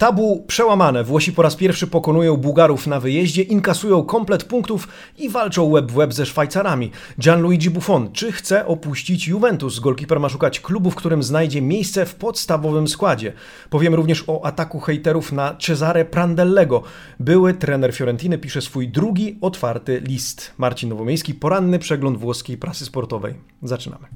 Tabu przełamane. Włosi po raz pierwszy pokonują Bułgarów na wyjeździe, inkasują komplet punktów i walczą web w web ze Szwajcarami. Gianluigi Buffon, czy chce opuścić Juventus? Golkiper ma szukać klubu, w którym znajdzie miejsce w podstawowym składzie. Powiem również o ataku hejterów na Cesare Prandellego. Były trener Fiorentiny pisze swój drugi otwarty list. Marcin Nowomiejski, poranny przegląd włoskiej prasy sportowej. Zaczynamy.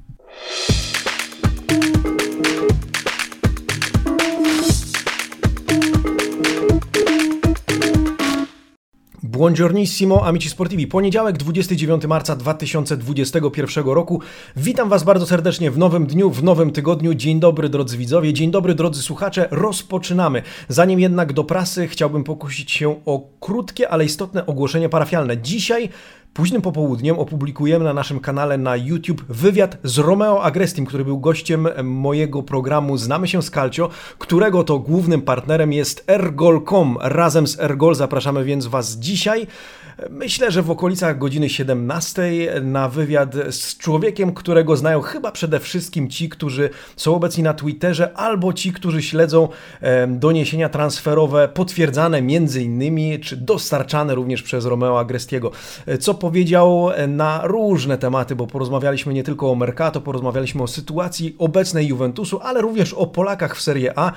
Buongiornissimo, amici sportivi. Poniedziałek, 29 marca 2021 roku. Witam Was bardzo serdecznie w nowym dniu, w nowym tygodniu. Dzień dobry, drodzy widzowie, dzień dobry, drodzy słuchacze. Rozpoczynamy. Zanim jednak do prasy, chciałbym pokusić się o krótkie, ale istotne ogłoszenie parafialne. Dzisiaj Późnym popołudniem opublikujemy na naszym kanale na YouTube wywiad z Romeo Agrestim, który był gościem mojego programu Znamy się z Calcio, którego to głównym partnerem jest Ergol.com. Razem z Ergol zapraszamy więc Was dzisiaj Myślę, że w okolicach godziny 17 na wywiad z człowiekiem, którego znają chyba przede wszystkim ci, którzy są obecni na Twitterze, albo ci, którzy śledzą doniesienia transferowe potwierdzane między innymi, czy dostarczane również przez Romeo Agrestiego. Co powiedział na różne tematy, bo porozmawialiśmy nie tylko o Mercato, porozmawialiśmy o sytuacji obecnej Juventusu, ale również o Polakach w Serie A.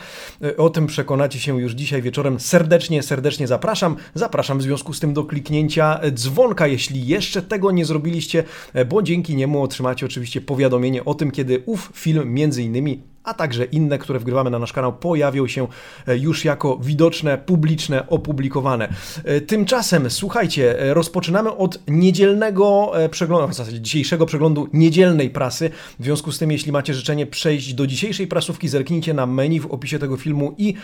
O tym przekonacie się już dzisiaj wieczorem. Serdecznie, serdecznie zapraszam. Zapraszam w związku z tym do kliknięcia kliknięcia dzwonka, jeśli jeszcze tego nie zrobiliście, bo dzięki niemu otrzymacie oczywiście powiadomienie o tym, kiedy ów film między innymi a także inne, które wgrywamy na nasz kanał, pojawią się e, już jako widoczne, publiczne, opublikowane. E, tymczasem, słuchajcie, e, rozpoczynamy od niedzielnego przeglądu, w zasadzie dzisiejszego przeglądu niedzielnej prasy. W związku z tym, jeśli macie życzenie przejść do dzisiejszej prasówki, zerknijcie na menu w opisie tego filmu i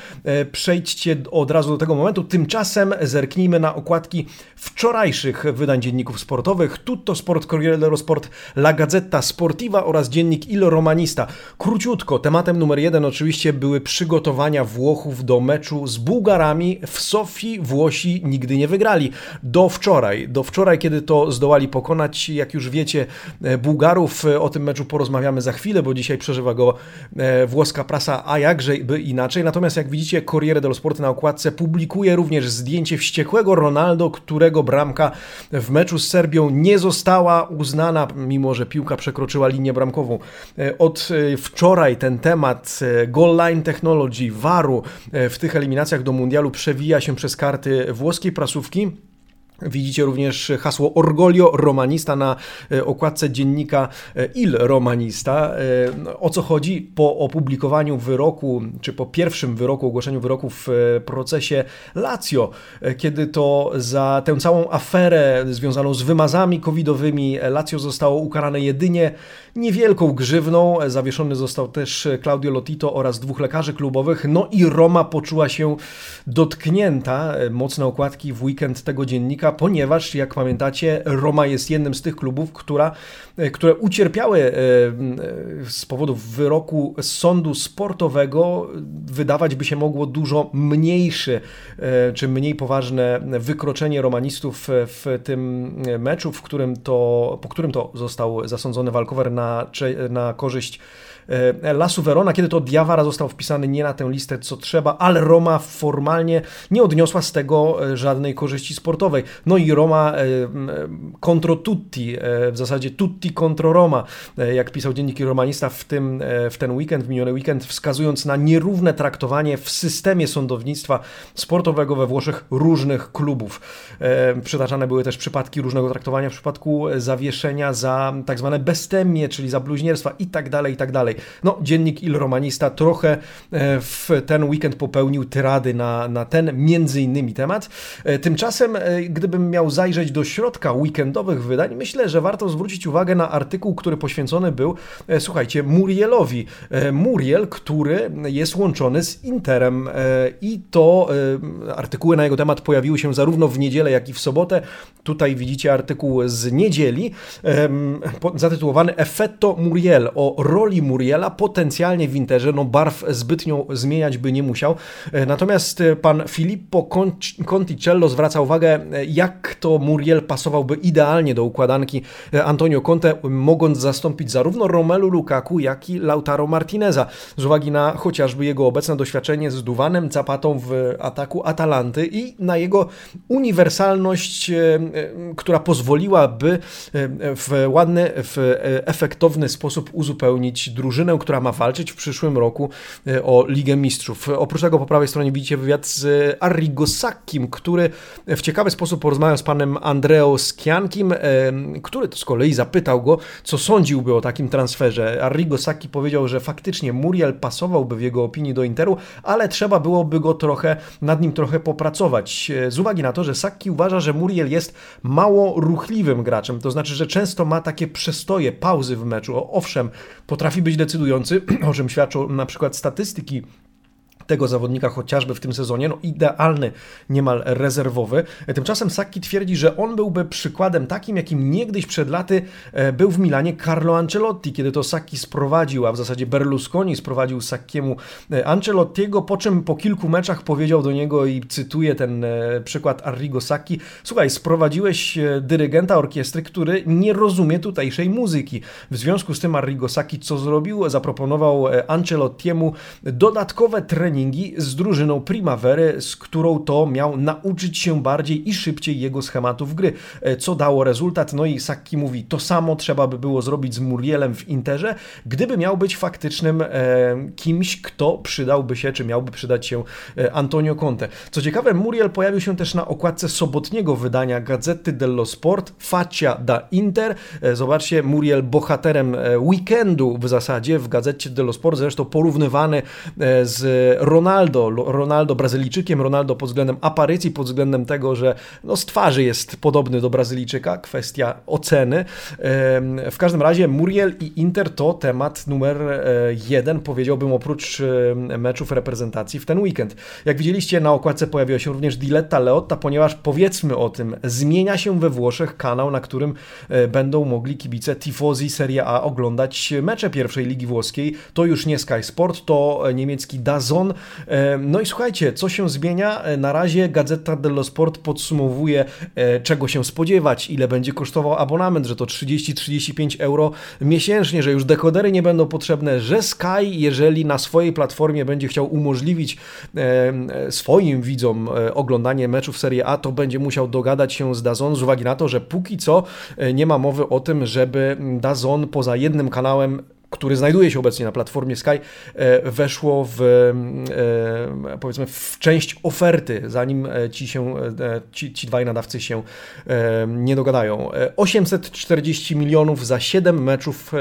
przejdźcie od razu do tego momentu. Tymczasem zerknijmy na okładki wczorajszych wydań dzienników sportowych. Tutto Sport, Corriere dello Sport, La Gazzetta Sportiva oraz dziennik Il Romanista. Króciutko, temat Tematem numer jeden oczywiście były przygotowania Włochów do meczu z Bułgarami. W Sofii Włosi nigdy nie wygrali. Do wczoraj, do wczoraj, kiedy to zdołali pokonać, jak już wiecie, e, Bułgarów. E, o tym meczu porozmawiamy za chwilę, bo dzisiaj przeżywa go e, włoska prasa, a jakże by inaczej. Natomiast jak widzicie, Corriere dello Sport na okładce publikuje również zdjęcie wściekłego Ronaldo, którego bramka w meczu z Serbią nie została uznana, mimo że piłka przekroczyła linię bramkową. Od wczoraj ten temat e, goal line technology, VAR-u e, w tych eliminacjach do mundialu przewija się przez karty włoskiej prasówki. Widzicie również hasło Orgolio Romanista na e, okładce dziennika e, Il Romanista. E, o co chodzi? Po opublikowaniu wyroku, czy po pierwszym wyroku, ogłoszeniu wyroku w procesie Lazio, kiedy to za tę całą aferę związaną z wymazami covidowymi Lazio zostało ukarane jedynie niewielką grzywną. Zawieszony został też Claudio Lotito oraz dwóch lekarzy klubowych. No i Roma poczuła się dotknięta. Mocne okładki w weekend tego dziennika ponieważ jak pamiętacie, Roma jest jednym z tych klubów, która, e, które ucierpiały e, z powodu wyroku sądu sportowego. Wydawać by się mogło dużo mniejsze e, czy mniej poważne wykroczenie romanistów w tym meczu, w którym to, po którym to został zasądzony walkover na, na korzyść E, Lasu Verona, kiedy to Diawara został wpisany nie na tę listę co trzeba, ale Roma formalnie nie odniosła z tego e, żadnej korzyści sportowej. No i Roma contro e, tutti, w zasadzie tutti contro Roma, jak pisał dzienniki romanista w, tym, w ten weekend, w miniony weekend, wskazując na nierówne traktowanie w systemie sądownictwa sportowego we Włoszech różnych klubów. Przytaczane były też przypadki różnego traktowania w przypadku zawieszenia za tak zwane bestemie, czyli za bluźnierstwa i tak dalej, i tak dalej. No, dziennik Il Romanista trochę e, w ten weekend popełnił tyrady na, na ten między innymi temat. E, tymczasem, e, gdybym miał zajrzeć do środka weekendowych wydań, myślę, że warto zwrócić uwagę na artykuł, który poświęcony był, słuchajcie, Murielowi. Muriel, który jest łączony z Interem i to artykuły na jego temat pojawiły się zarówno w niedzielę, jak i w sobotę. Tutaj widzicie artykuł z niedzieli zatytułowany Effetto Muriel o roli Muriel Muriela, potencjalnie w Interze, no barw zbytnio zmieniać by nie musiał. Natomiast pan Filippo Conticello zwraca uwagę, jak to Muriel pasowałby idealnie do układanki Antonio Conte, mogąc zastąpić zarówno Romelu Lukaku, jak i Lautaro Martineza, z uwagi na chociażby jego obecne doświadczenie z Duwanem Zapatą w ataku Atalanty i na jego uniwersalność, e, e, która pozwoliłaby e, w ładny, w efektowny sposób uzupełnić drużynę, która ma walczyć w przyszłym roku o Ligę Mistrzów. Oprócz tego po prawej stronie widzicie wywiad z Arrigo Sackim, który w ciekawy sposób porozmawiał z panem Andreo Skiankim, który to z kolei zapytał go, co sądziłby o takim transferze. Arrigo Sacchi powiedział, że faktycznie Muriel pasowałby w jego opinii do Interu, ale trzeba byłoby go trochę, nad nim trochę popracować. Z uwagi na to, że Sacchi uważa, że Muriel jest mało ruchliwym graczem, to znaczy, że często ma takie przestoje, pauzy w meczu. Owszem, potrafi być decydujący, o czym świadczą na przykład statystyki tego zawodnika chociażby w tym sezonie, no idealny, niemal rezerwowy. Tymczasem Sacchi twierdzi, że on byłby przykładem takim, jakim niegdyś przed laty e, był w Milanie Carlo Ancelotti, kiedy to Sacchi sprowadził, a w zasadzie Berlusconi sprowadził Sacchiemu e, Ancelottiego, po czym po kilku meczach powiedział do niego i cytuję ten e, przykład Arrigo Sacchi, słuchaj, sprowadziłeś dyrygenta orkiestry, który nie rozumie tutejszej muzyki. W związku z tym Arrigo Sacchi co zrobił? Zaproponował Ancelottiemu dodatkowe treningi treningi z drużyną Primavery, z którą to miał nauczyć się bardziej i szybciej jego schematów gry, e, co dało rezultat. No i Saki mówi, to samo trzeba by było zrobić z Murielem w Interze, gdyby miał być faktycznym e, kimś, kto przydałby się, czy miałby przydać się e, Antonio Conte. Co ciekawe, Muriel pojawił się też na okładce sobotniego wydania Gazety dello Sport, Faccia da Inter. Zobaczcie, Muriel bohaterem weekendu w zasadzie w Gazecie dello Sport, zresztą porównywany z Ronaldo, Ronaldo Brazylijczykiem, Ronaldo pod względem aparycji, pod względem tego, że no z twarzy jest podobny do Brazylijczyka, kwestia oceny. W każdym razie Muriel i Inter to temat numer e, jeden, powiedziałbym, oprócz meczów reprezentacji w ten weekend. Jak widzieliście, na okładce pojawiła się również Diletta Leotta, ponieważ powiedzmy o tym, zmienia się we Włoszech kanał, na którym e, będą mogli kibice Tifosi Serie A oglądać mecze pierwszej ligi włoskiej. To już nie Sky Sport, to niemiecki Dazon, E, no i słuchajcie, co się zmienia? E, na razie Gazeta dello Sport podsumowuje, e, czego się spodziewać, ile będzie kosztował abonament, że to 30-35 euro miesięcznie, że już dekodery nie będą potrzebne, że Sky, jeżeli na swojej platformie będzie chciał umożliwić swoim widzom oglądanie meczów Serie A, to będzie musiał dogadać się z Dazon z uwagi na to, że póki co nie ma mowy o tym, żeby Dazon poza jednym kanałem który znajduje się obecnie na platformie Sky, e, weszło w, e, powiedzmy, w część oferty, zanim e, ci, się, ci, ci dwaj nadawcy się nie dogadają. 840 milionów za 7 meczów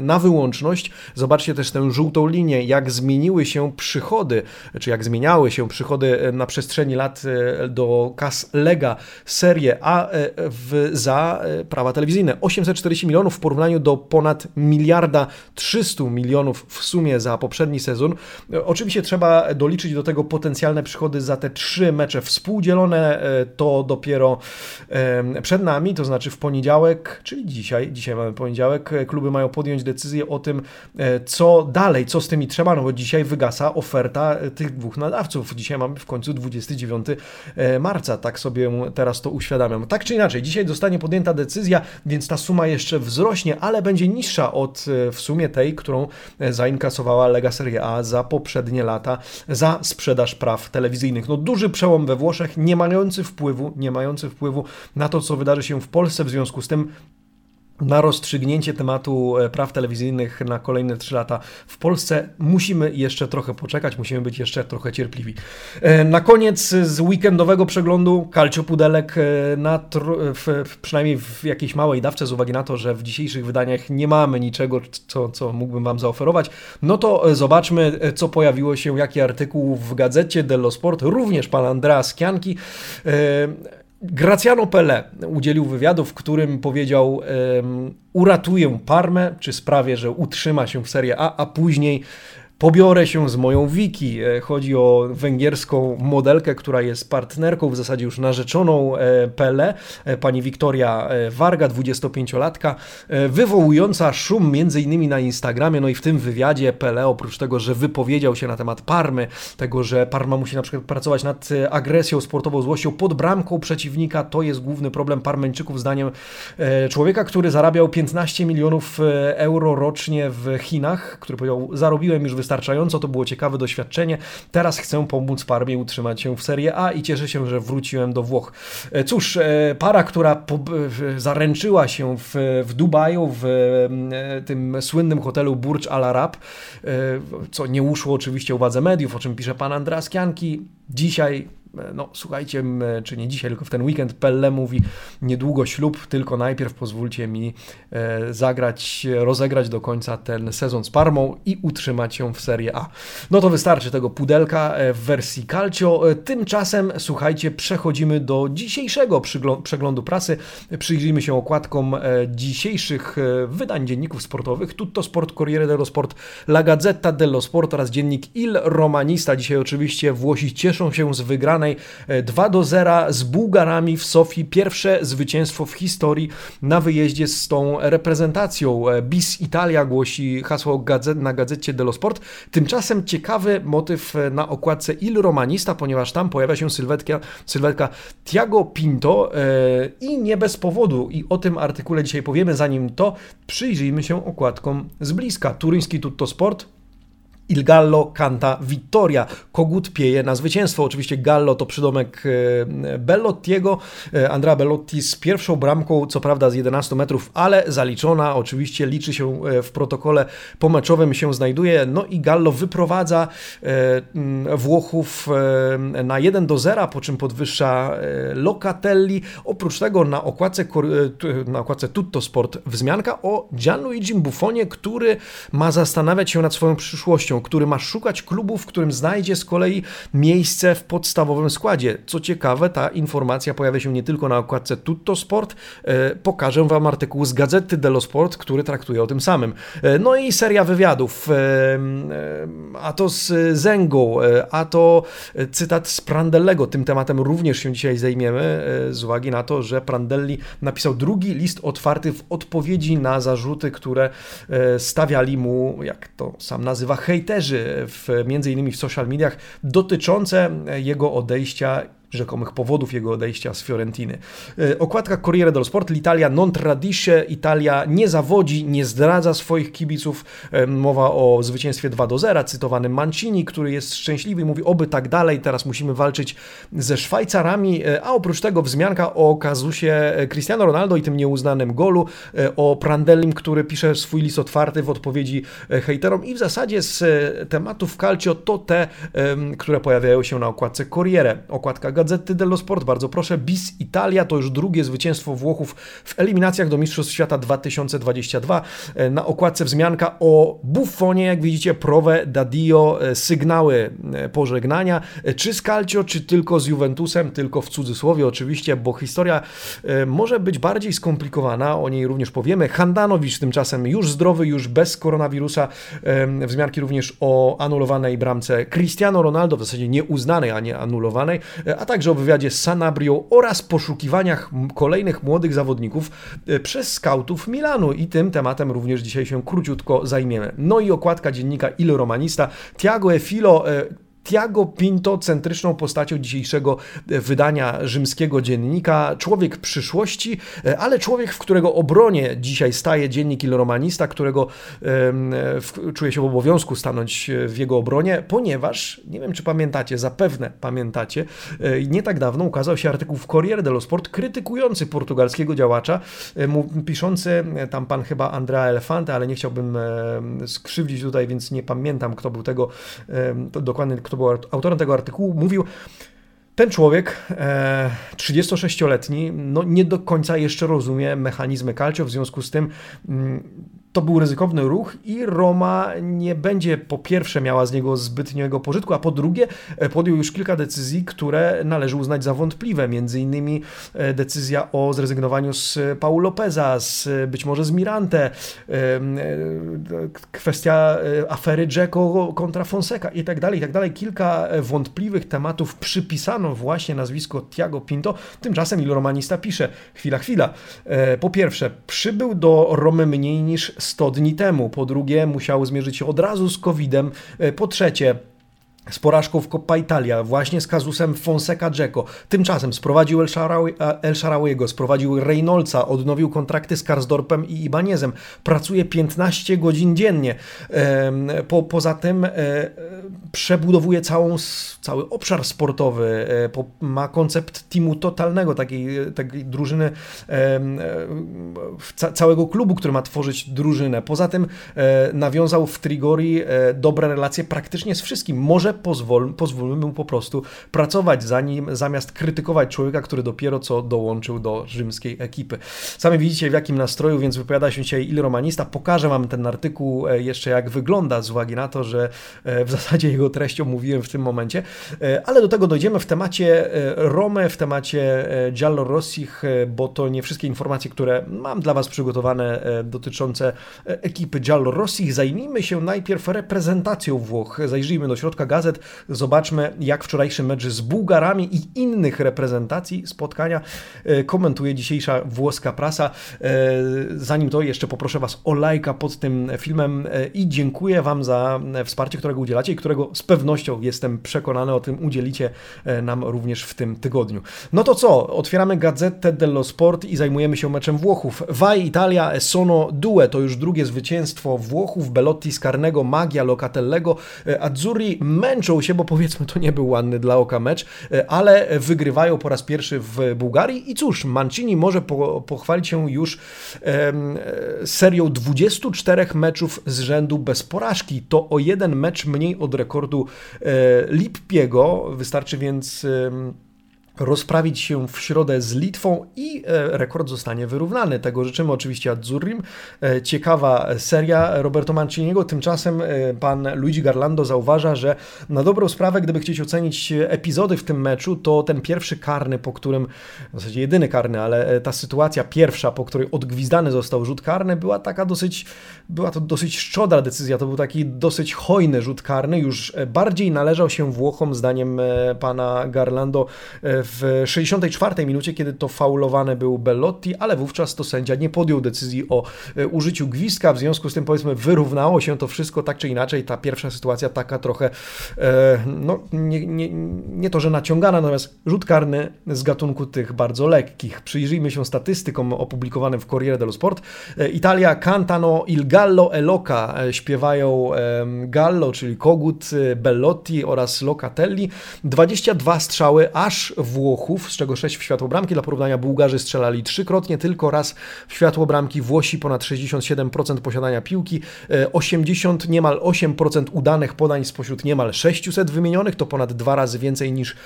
na wyłączność. Zobaczcie też tę żółtą linię, jak zmieniły się przychody, czy jak zmieniały się przychody na przestrzeni lat do kas Lega Serie A w, za prawa telewizyjne. 840 milionów w porównaniu do ponad miliarda 300 milionów w sumie za poprzedni sezon. Oczywiście trzeba doliczyć do tego potencjalne przychody za te trzy mecze współdzielone. E, to dopiero przed nami, to znaczy w poniedziałek, czyli dzisiaj, dzisiaj mamy poniedziałek, e, kluby mają podjąć decyzję o tym, e, co dalej, co z tymi trzeba, no bo dzisiaj wygasa oferta tych dwóch nadawców. Dzisiaj mamy w końcu 29 marca, tak sobie teraz to uświadamiam. Tak czy inaczej, dzisiaj zostanie podjęta decyzja, więc ta suma jeszcze wzrośnie, ale będzie niższa od w sumie tej, którą e, zainkasowała Lega Serie A za poprzednie lata za sprzedaż praw telewizyjnych. No duży przełom we Włoszech, nie mający wpływu, nie mający wpływu na to, co wydarzy się w Polsce, w związku z tym na rozstrzygnięcie tematu e, praw telewizyjnych na kolejne 3 lata w Polsce musimy jeszcze trochę poczekać, musimy być jeszcze trochę cierpliwi. E, na koniec z weekendowego przeglądu Calcio Pudelek, e, na w, przynajmniej w jakiejś małej dawce, z uwagi na to, że w dzisiejszych wydaniach nie mamy niczego, co, co mógłbym Wam zaoferować, no to zobaczmy, co pojawiło się, jaki artykuł w gazecie dello Sport, również pan Andrea Skianki. Graciano Pele udzielił wywiadu, w którym powiedział: um, Uratuję Parmę, czy sprawię, że utrzyma się w Serie A, a później pobiorę się z moją Wiki. Chodzi o węgierską modelkę, która jest partnerką, w zasadzie już narzeczoną Pele, pani Wiktoria Warga, 25-latka, wywołująca szum między innymi na Instagramie, no i w tym wywiadzie Pele, oprócz tego, że wypowiedział się na temat Parmy, tego, że Parma musi na przykład pracować nad agresją sportową, złością pod bramką przeciwnika, to jest główny problem Parmeńczyków, zdaniem człowieka, który zarabiał 15 milionów euro rocznie w Chinach, który powiedział, zarobiłem już wystarczająco, to było ciekawe doświadczenie, teraz chcę pomóc Parmie utrzymać się w Serie A i cieszę się, że wróciłem do Włoch. E, cóż, e, para, która zaręczyła się w, w Dubaju, w e, tym słynnym hotelu Burj Al Arab, co nie uszło oczywiście uwadze mediów, o czym pisze pan Andreas Kianki, dzisiaj no słuchajcie, czy nie dzisiaj, tylko w ten weekend Pelle mówi niedługo ślub, tylko najpierw pozwólcie mi e, zagrać, rozegrać do końca ten sezon z Parmą i utrzymać się w Serie A. No to wystarczy tego pudelka e, w wersji Calcio. E, tymczasem, słuchajcie, przechodzimy do dzisiejszego przeglądu prasy. Przyjrzyjmy się okładkom dzisiejszych wydań dzienników sportowych. Tutto Sport, Corriere dello Sport, La Gazzetta dello Sport oraz dziennik Il Romanista. Dzisiaj oczywiście Włosi cieszą się z wygranej 2 e, do 0 z Bułgarami w Sofii. Pierwsze zwycięstwo w historii na wyjeździe z tą reprezentacją. E, Bis Italia głosi hasło na gazecie dello Sport. Tymczasem ciekawy motyw e, na okładce Il Romanista, ponieważ tam pojawia się sylwetka, sylwetka Tiago Pinto i nie bez powodu. I o tym artykule dzisiaj powiemy. Zanim to, przyjrzyjmy się okładkom z bliska. Turyński Tutto Sport Il Gallo canta Vittoria. Kogut pieje na zwycięstwo. Oczywiście Gallo to przydomek e, Bellottiego. E, Andrea Bellotti z pierwszą bramką, co prawda z 11 metrów, ale zaliczona. Oczywiście liczy się e, w protokole pomeczowym się znajduje. No i Gallo wyprowadza Włochów na 1 do 0, po czym podwyższa Locatelli. Oprócz tego na okładce, na okładce Tutto Sport wzmianka o Gianluigi Buffonie, który ma zastanawiać się nad swoją przyszłością który ma szukać klubu, w którym znajdzie z kolei miejsce w podstawowym składzie. Co ciekawe, ta informacja pojawia się nie tylko na okładce Tutto Sport, e, pokażę Wam artykuł z Gazety dello Sport, który traktuje o tym samym. E, no i seria wywiadów, e, a to z Zengą, a to cytat z Prandellego. Tym tematem również się dzisiaj zajmiemy, z uwagi na to, że Prandelli napisał drugi list otwarty w odpowiedzi na zarzuty, które stawiali mu, jak to sam nazywa, hejterzy w, między innymi w social mediach, dotyczące jego odejścia rzekomych powodów jego odejścia z Fiorentiny. E, okładka Corriere dello Sport, l'Italia non tradisce, Italia nie zawodzi, nie zdradza swoich kibiców. E, mowa o zwycięstwie 2 do 0, cytowany Mancini, który jest szczęśliwy mówi oby tak dalej, teraz musimy walczyć ze Szwajcarami, e, a oprócz tego wzmianka o kazusie Cristiano Ronaldo i tym nieuznanym golu, o Prandellim, który pisze swój list otwarty w odpowiedzi hejterom i w zasadzie z tematów calcio to te, które pojawiają się na okładce Corriere. Okładka Gazety dello Sport, bardzo proszę. Bis Italia to już drugie zwycięstwo Włochów w eliminacjach do Mistrzostw Świata 2022. E, na okładce wzmianka o Buffonie, jak widzicie, Prove da Dio, e, sygnały e, pożegnania. Czy z Calcio, czy tylko z Juventusem, tylko w cudzysłowie oczywiście, bo historia może być bardziej skomplikowana, o niej również powiemy. Handanowicz tymczasem już zdrowy, już bez koronawirusa. Wzmianki również o anulowanej bramce Cristiano Ronaldo, w zasadzie nieuznanej, a nie anulowanej, a także o wywiadzie z Sanabrią oraz poszukiwaniach kolejnych młodych zawodników e, przez skautów Milanu i tym tematem również dzisiaj się króciutko zajmiemy. No i okładka dziennika Il Romanista Tiago Efilo e, Tiago Pinto centryczną postacią dzisiejszego e, wydania rzymskiego dziennika, człowiek przyszłości, e, ale człowiek, w którego obronie dzisiaj staje dziennik Il Romanista, którego um, czuje się w obowiązku stanąć e, w jego obronie, ponieważ, nie wiem czy pamiętacie, zapewne pamiętacie, nie tak dawno ukazał się artykuł w Corriere dello Sport krytykujący portugalskiego działacza, piszący tam pan chyba Andrea Elefante, ale nie chciałbym skrzywdzić tutaj, więc nie pamiętam kto był tego dokładny, kto był autorem tego artykułu, mówił, ten człowiek, 36-letni, no nie do końca jeszcze rozumie mechanizmy calcio, w związku z tym mm, to był ryzykowny ruch i Roma nie będzie po pierwsze miała z niego zbytniego pożytku, a po drugie e, podjął już kilka decyzji, które należy uznać za wątpliwe. Między innymi e, decyzja o zrezygnowaniu z Paulo Lopeza, z, być może z Mirante, kwestia afery Dzeko kontra Fonseca i tak dalej, i tak dalej. Kilka wątpliwych tematów przypisano właśnie nazwisko Tiago Pinto. Tymczasem Il Romanista pisze, chwila, chwila. Po pierwsze, przybył do Romy mniej niż 100 dni temu. Po drugie, musiał zmierzyć się od razu z COVID-em. E, po trzecie, z porażką w Coppa Italia, właśnie z kazusem Fonseca Dzeko. Tymczasem sprowadził El, Sharawi, El Sharawiego, sprowadził Reynoldsa, odnowił kontrakty z Karsdorpem i Ibanezem. Pracuje 15 godzin dziennie. Po, poza tym e, przebudowuje całą, cały obszar sportowy, e, ma koncept teamu totalnego, takiej, takiej drużyny, całego klubu, który ma tworzyć drużynę. Poza tym e, nawiązał w Trigori dobre relacje praktycznie z wszystkim. Może pozwol, pozwólmy mu po prostu pracować za nim, zamiast krytykować człowieka, który dopiero co dołączył do rzymskiej ekipy. Sami widzicie w jakim nastroju, więc wypowiada się dzisiaj Il Romanista. Pokażę Wam ten artykuł e, jeszcze jak wygląda z uwagi na to, że e, w zasadzie jego treść omówiłem w tym momencie, e, ale do tego dojdziemy w temacie Rome, w temacie Giallo Rossich, bo to nie wszystkie informacje, które mam dla Was przygotowane dotyczące ekipy Giallo Rossich. Zajmijmy się najpierw reprezentacją Włoch. Zajrzyjmy do środka gazet gazet. Zobaczmy, jak wczorajszy mecz z Bułgarami i innych reprezentacji spotkania e, komentuje dzisiejsza włoska prasa. E, zanim to, jeszcze poproszę Was o lajka pod tym filmem e, i dziękuję Wam za wsparcie, którego udzielacie i którego z pewnością jestem przekonany o tym udzielicie nam również w tym tygodniu. No to co? Otwieramy Gazetę dello Sport i zajmujemy się meczem Włochów. Vai Italia sono due to już drugie zwycięstwo Włochów. Belotti z karnego, Magia Locatellego, Azzurri męczą się, bo powiedzmy to nie był ładny dla oka mecz, e, ale wygrywają po raz pierwszy w Bułgarii i cóż, Mancini może po, pochwalić się już e, serią 24 meczów z rzędu bez porażki. To o jeden mecz mniej od rekordu e, Lippiego, wystarczy więc rozprawić się w środę z Litwą i e, rekord zostanie wyrównany. Tego życzymy oczywiście Azzurrim. E, ciekawa seria Roberto Manciniego. Tymczasem e, pan Luigi Garlando zauważa, że na dobrą sprawę, gdyby chcieć ocenić epizody w tym meczu, to ten pierwszy karny, po którym, w zasadzie jedyny karny, ale ta sytuacja pierwsza, po której odgwizdany został rzut karny, była taka dosyć, była to dosyć szczodra decyzja. To był taki dosyć hojny rzut karny. Już bardziej należał się Włochom, zdaniem pana Garlando, w 64 minucie, kiedy to faulowane był Bellotti, ale wówczas to sędzia nie podjął decyzji o e, użyciu gwizdka, w związku z tym powiedzmy wyrównało się to wszystko tak czy inaczej, ta pierwsza sytuacja taka trochę, e, no nie, nie, nie to, że naciągana, natomiast rzut karny z gatunku tych bardzo lekkich. Przyjrzyjmy się statystykom opublikowanym w Corriere dello Sport. E, Italia cantano il gallo e loca, śpiewają Gallo, czyli kogut, Bellotti oraz Locatelli. 22 strzały aż w Włochów, z czego 6 w światło bramki. Dla porównania Bułgarzy strzelali trzykrotnie, tylko raz w światło bramki. Włosi ponad 67% posiadania piłki, 80, e, niemal 8% udanych podań spośród niemal 600 wymienionych, to ponad dwa razy więcej niż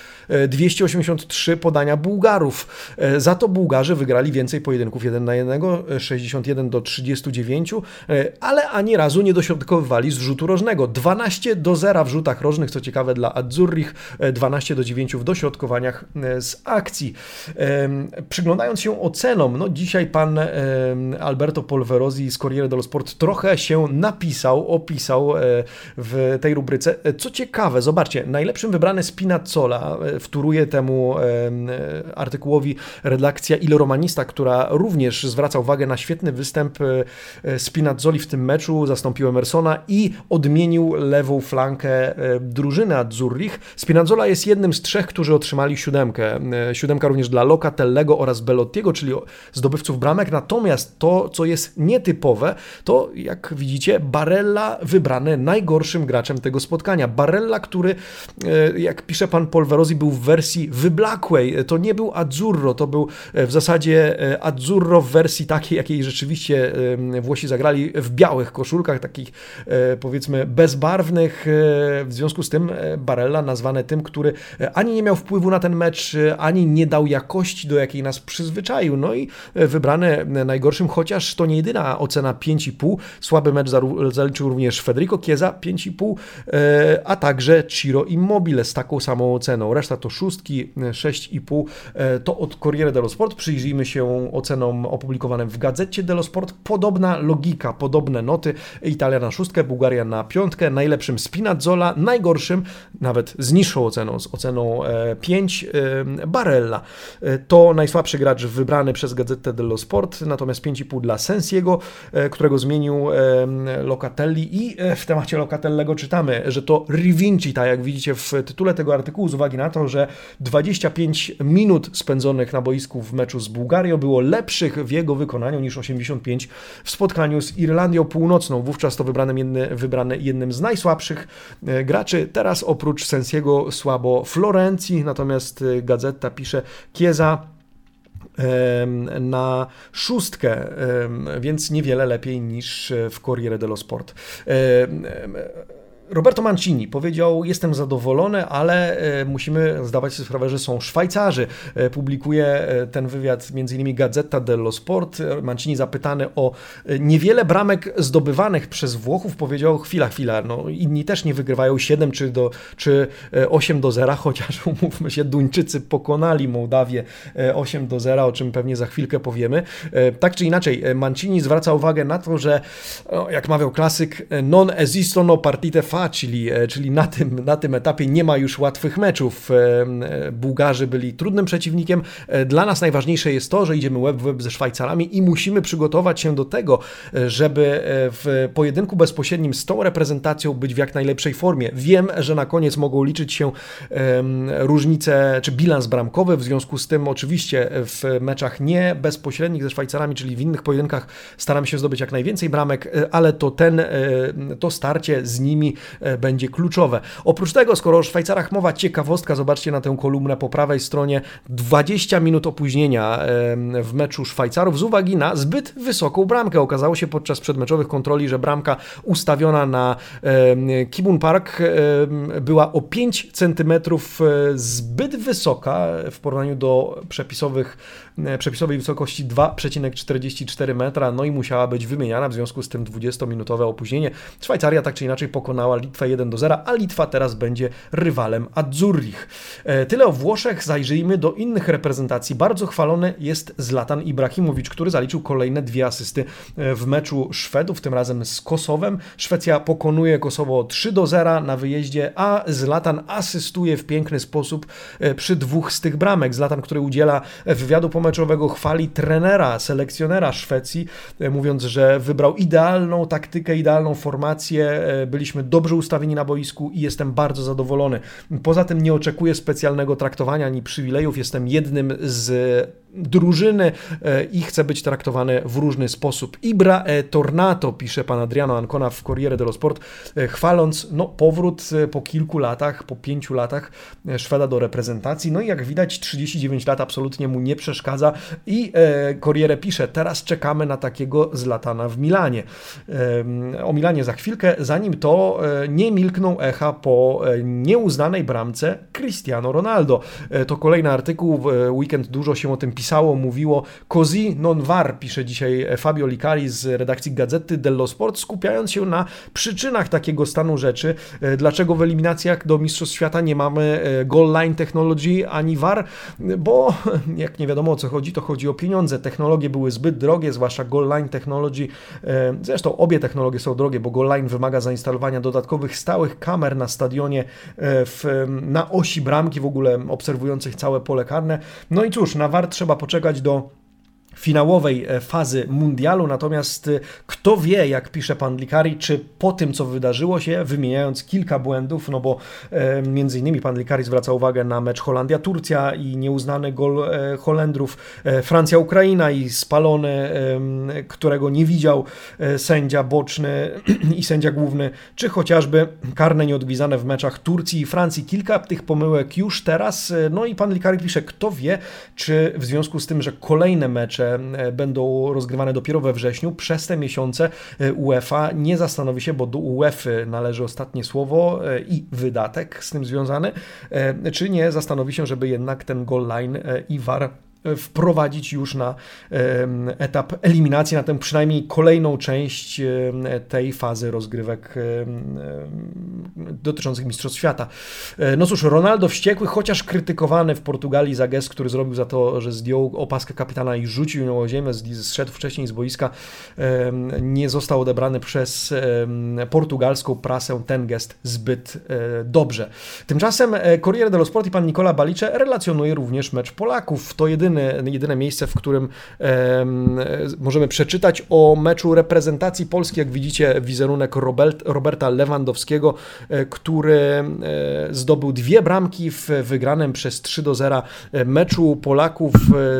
283 e, podania Bułgarów. E, za to Bułgarzy wygrali więcej pojedynków 1 na 1, 61 do 39, ale ani razu nie dośrodkowywali z rzutu rożnego. 12 do 0 w rzutach rożnych, co ciekawe dla Azzurrich, 12 do 9 w dośrodkowaniach z akcji. Przyglądając się ocenom, no dzisiaj pan Alberto Polverosi z Corriere dello Sport trochę się napisał, opisał e, w tej rubryce. Co ciekawe, zobaczcie, najlepszym wybrany Spinazzola e, wtóruje temu artykułowi redakcja Il Romanista, która również zwraca uwagę na świetny występ e, Spinazzoli w tym meczu, zastąpił Emersona i odmienił lewą flankę drużyny Azzurrich. Spinazzola jest jednym z trzech, którzy otrzymali siódemkę siódemkę. E, siódemka również dla Locatellego oraz Belottiego, czyli zdobywców bramek. Natomiast to, co jest nietypowe, to jak widzicie, Barella wybrany najgorszym graczem tego spotkania. Barella, który, e, jak pisze pan Polverosi, był w wersji wyblakłej. To nie był Azzurro, to był e, w zasadzie Azzurro w wersji takiej, jakiej rzeczywiście Włosi zagrali w białych koszulkach, takich powiedzmy bezbarwnych. W związku z tym Barella nazwany tym, który ani nie miał wpływu na ten mecz, mecz ani nie dał jakości, do jakiej nas przyzwyczaił. No i wybrany najgorszym, chociaż to nie jedyna ocena 5,5. Słaby mecz zaliczył również Federico Chiesa 5,5, a także Ciro Immobile z taką samą oceną. Reszta to szóstki, 6,5. To od Corriere dello Sport. Przyjrzyjmy się ocenom opublikowanym w Gazecie dello Sport. Podobna logika, podobne noty. Italia na szóstkę, Bułgaria na piątkę, najlepszym Spinazzola, najgorszym, nawet z niższą oceną, z oceną 5, e, Barella. E, to najsłabszy gracz wybrany przez Gazetę dello Sport, natomiast 5,5 dla Sensiego, e, którego zmienił Locatelli i w temacie Locatellego czytamy, że to Rivinci, tak jak widzicie w tytule tego artykułu, z uwagi na to, że 25 minut spędzonych na boisku w meczu z Bułgarią było lepszych w jego wykonaniu niż 85 w spotkaniu z Irlandią Północną. Wówczas to wybrany, jedny, jednym z najsłabszych e, graczy. Teraz oprócz Sensiego słabo Florencji, natomiast e, Gazeta pisze Kieza na szóstkę, więc niewiele lepiej niż w Corriere dello Sport. Roberto Mancini powiedział: Jestem zadowolony, ale e, musimy zdawać sobie sprawę, że są Szwajcarzy. E, publikuje e, ten wywiad m.in. Gazeta dello Sport. Mancini zapytany o niewiele bramek zdobywanych przez Włochów powiedział: Chwila, chwila, no inni też nie wygrywają 7 czy, do, czy 8 do 0, chociaż umówmy się, Duńczycy pokonali Mołdawię 8 do 0, o czym pewnie za chwilkę powiemy. Tak czy inaczej, Mancini zwraca uwagę na to, że jak mawiał klasyk, non esistono partite czyli, e, czyli na, tym, na tym etapie nie ma już łatwych meczów. E, e, Bułgarzy byli trudnym przeciwnikiem. Dla nas najważniejsze jest to, że idziemy web w web ze Szwajcarami i musimy przygotować się do tego, żeby w pojedynku bezpośrednim z tą reprezentacją być w jak najlepszej formie. Wiem, że na koniec mogą liczyć się różnice czy bilans bramkowy, w związku z tym oczywiście w meczach nie bezpośrednich ze Szwajcarami, czyli w innych pojedynkach staramy się zdobyć jak najwięcej bramek, ale to ten, to starcie z nimi będzie kluczowe. Oprócz tego, skoro o Szwajcarach mowa, ciekawostka, zobaczcie na tę kolumnę po prawej stronie, 20 minut opóźnienia w meczu Szwajcarów z uwagi na zbyt wysoką bramkę. Okazało się podczas przedmeczowych kontroli, że bramka ustawiona na Kibun Park była o 5 cm e, zbyt wysoka w porównaniu do przepisowych, e, przepisowej wysokości 2,44 metra, no i musiała być wymieniana, w związku z tym 20-minutowe opóźnienie. Szwajcaria tak czy inaczej pokonała Litwę 1 do 0, a Litwa teraz będzie rywalem Azzurrich. E, tyle o Włoszech, zajrzyjmy do innych reprezentacji. Bardzo chwalony jest Zlatan Ibrahimowicz, który zaliczył kolejne dwie asysty e, w meczu Szwedów, tym razem z Kosowem. Szwecja pokonuje Kosowo 3 do 0 na wyjeździe, a Zlatan asystuje w piękny sposób e, przy dwóch z tych bramek. Zlatan, który udziela wywiadu pomeczowego, chwali trenera, selekcjonera Szwecji, mówiąc, że wybrał idealną taktykę, idealną formację. Byliśmy dobrze ustawieni na boisku i jestem bardzo zadowolony. Poza tym nie oczekuję specjalnego traktowania ani przywilejów. Jestem jednym z drużyny e, i chce być traktowany w różny sposób. Ibra e Tornato, pisze pan Adriano Ancona w Corriere dello Sport, e, chwaląc no, powrót e, po kilku latach, po pięciu latach Szweda do reprezentacji. No i jak widać 39 lat absolutnie mu nie przeszkadza i Corriere pisze, teraz czekamy na takiego Zlatana w Milanie. O Milanie za chwilkę, zanim to nie milkną echa po nieuznanej bramce Cristiano Ronaldo. To kolejny artykuł, w weekend dużo się o tym pisało, mówiło così non var, pisze dzisiaj Fabio Licari z redakcji Gazety dello Sport, skupiając się na przyczynach takiego stanu rzeczy. E, dlaczego w eliminacjach do Mistrzostw Świata nie mamy e, goal line technology ani VAR? Bo jak nie wiadomo co chodzi, to chodzi o pieniądze. Technologie były zbyt drogie, zwłaszcza goal line technology. E, zresztą obie technologie są drogie, bo goal line wymaga zainstalowania dodatkowych stałych kamer na stadionie w, na osi bramki w ogóle obserwujących całe pole karne. No i cóż, na VAR trzeba poczekać do finałowej e, fazy mundialu, natomiast e, kto wie, jak pisze pan Likari, czy po tym, co wydarzyło się, wymieniając kilka błędów, no bo e, między innymi pan Likari zwraca uwagę na mecz Holandia-Turcja i nieuznany gol e, Holendrów, e, Francja-Ukraina i spalony, e, którego nie widział sędzia boczny i sędzia główny, czy chociażby karne nieodgwizane w meczach Turcji i Francji. Kilka tych pomyłek już teraz, no i pan Likari pisze, kto wie, czy w związku z tym, że kolejne mecze że będą rozgrywane dopiero we wrześniu, przez te miesiące UEFA nie zastanowi się, bo do UEFA należy ostatnie słowo i wydatek z tym związany, czy nie zastanowi się, żeby jednak ten goal line i VAR wprowadzić już na etap eliminacji, na tę przynajmniej kolejną część tej fazy rozgrywek dotyczących Mistrzostw Świata. E, no cóż, Ronaldo wściekły, chociaż krytykowany w Portugalii za gest, który zrobił za to, że zdjął opaskę kapitana i rzucił ją o ziemię, zszedł wcześniej z boiska, nie został odebrany przez portugalską prasę ten gest zbyt e, dobrze. Tymczasem e, Corriere dello Sport i pan Nicola Balicze relacjonuje również mecz Polaków. To jedyny jedyny, jedyne miejsce, w którym możemy przeczytać o meczu reprezentacji Polski. Jak widzicie, wizerunek Robert, Roberta Lewandowskiego, e, który e, zdobył dwie bramki w wygranym przez 3 do 0 e, meczu Polaków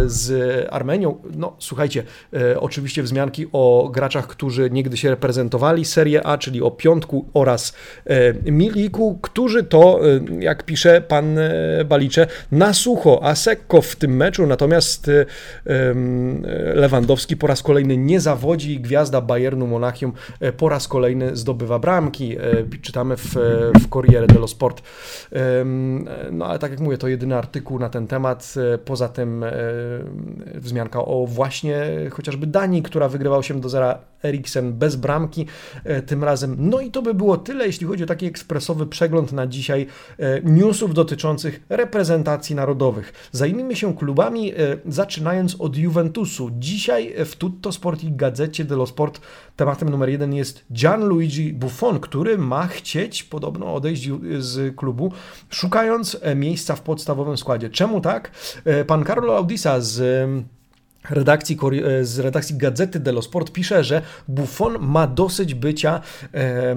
z Armenią. No, słuchajcie, oczywiście wzmianki o graczach, którzy niegdyś reprezentowali Serię A, czyli o Piątku oraz Miliku, którzy to, jak pisze pan Balicze, na sucho, a sekko w tym meczu, natomiast Natomiast y, Lewandowski po raz kolejny nie zawodzi i gwiazda Bayernu Monachium e, po raz kolejny zdobywa bramki. E, czytamy w, w Corriere dello Sport. No ale tak jak mówię, to jedyny artykuł na ten temat. E, poza tym wzmianka o właśnie chociażby Danii, która wygrywa 8 do 0 Eriksen bez bramki tym razem. No i to by było tyle, jeśli chodzi o taki ekspresowy przegląd na dzisiaj newsów dotyczących reprezentacji narodowych. Zajmijmy się klubami E, zaczynając od Juventusu. Dzisiaj w Tutto Sport i Gazecie dello Sport tematem numer jeden jest Gianluigi Buffon, który ma chcieć podobno odejść z klubu, szukając e, miejsca w podstawowym składzie. Czemu tak? E, pan Carlo Audisa z redakcji, e, z redakcji Gazety dello Sport pisze, że Buffon ma dosyć bycia e,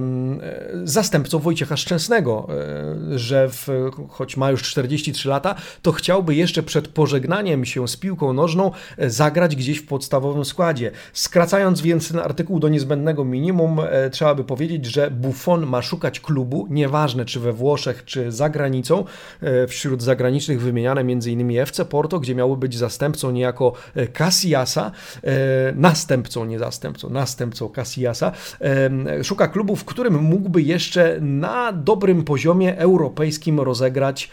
zastępcą Wojciecha Szczęsnego, e, że w, choć ma już 43 lata, to chciałby jeszcze przed pożegnaniem się z piłką nożną zagrać gdzieś w podstawowym składzie. Skracając więc ten artykuł do niezbędnego minimum, trzeba by powiedzieć, że Buffon ma szukać klubu, nieważne czy we Włoszech, czy za granicą, wśród zagranicznych wymieniane m.in. FC Porto, gdzie miały być zastępcą niejako Casillasa, e, następcą, nie zastępcą, następcą Casillasa, e, szuka klubu, w którym mógłby jeszcze na dobrym poziomie europejskim rozegrać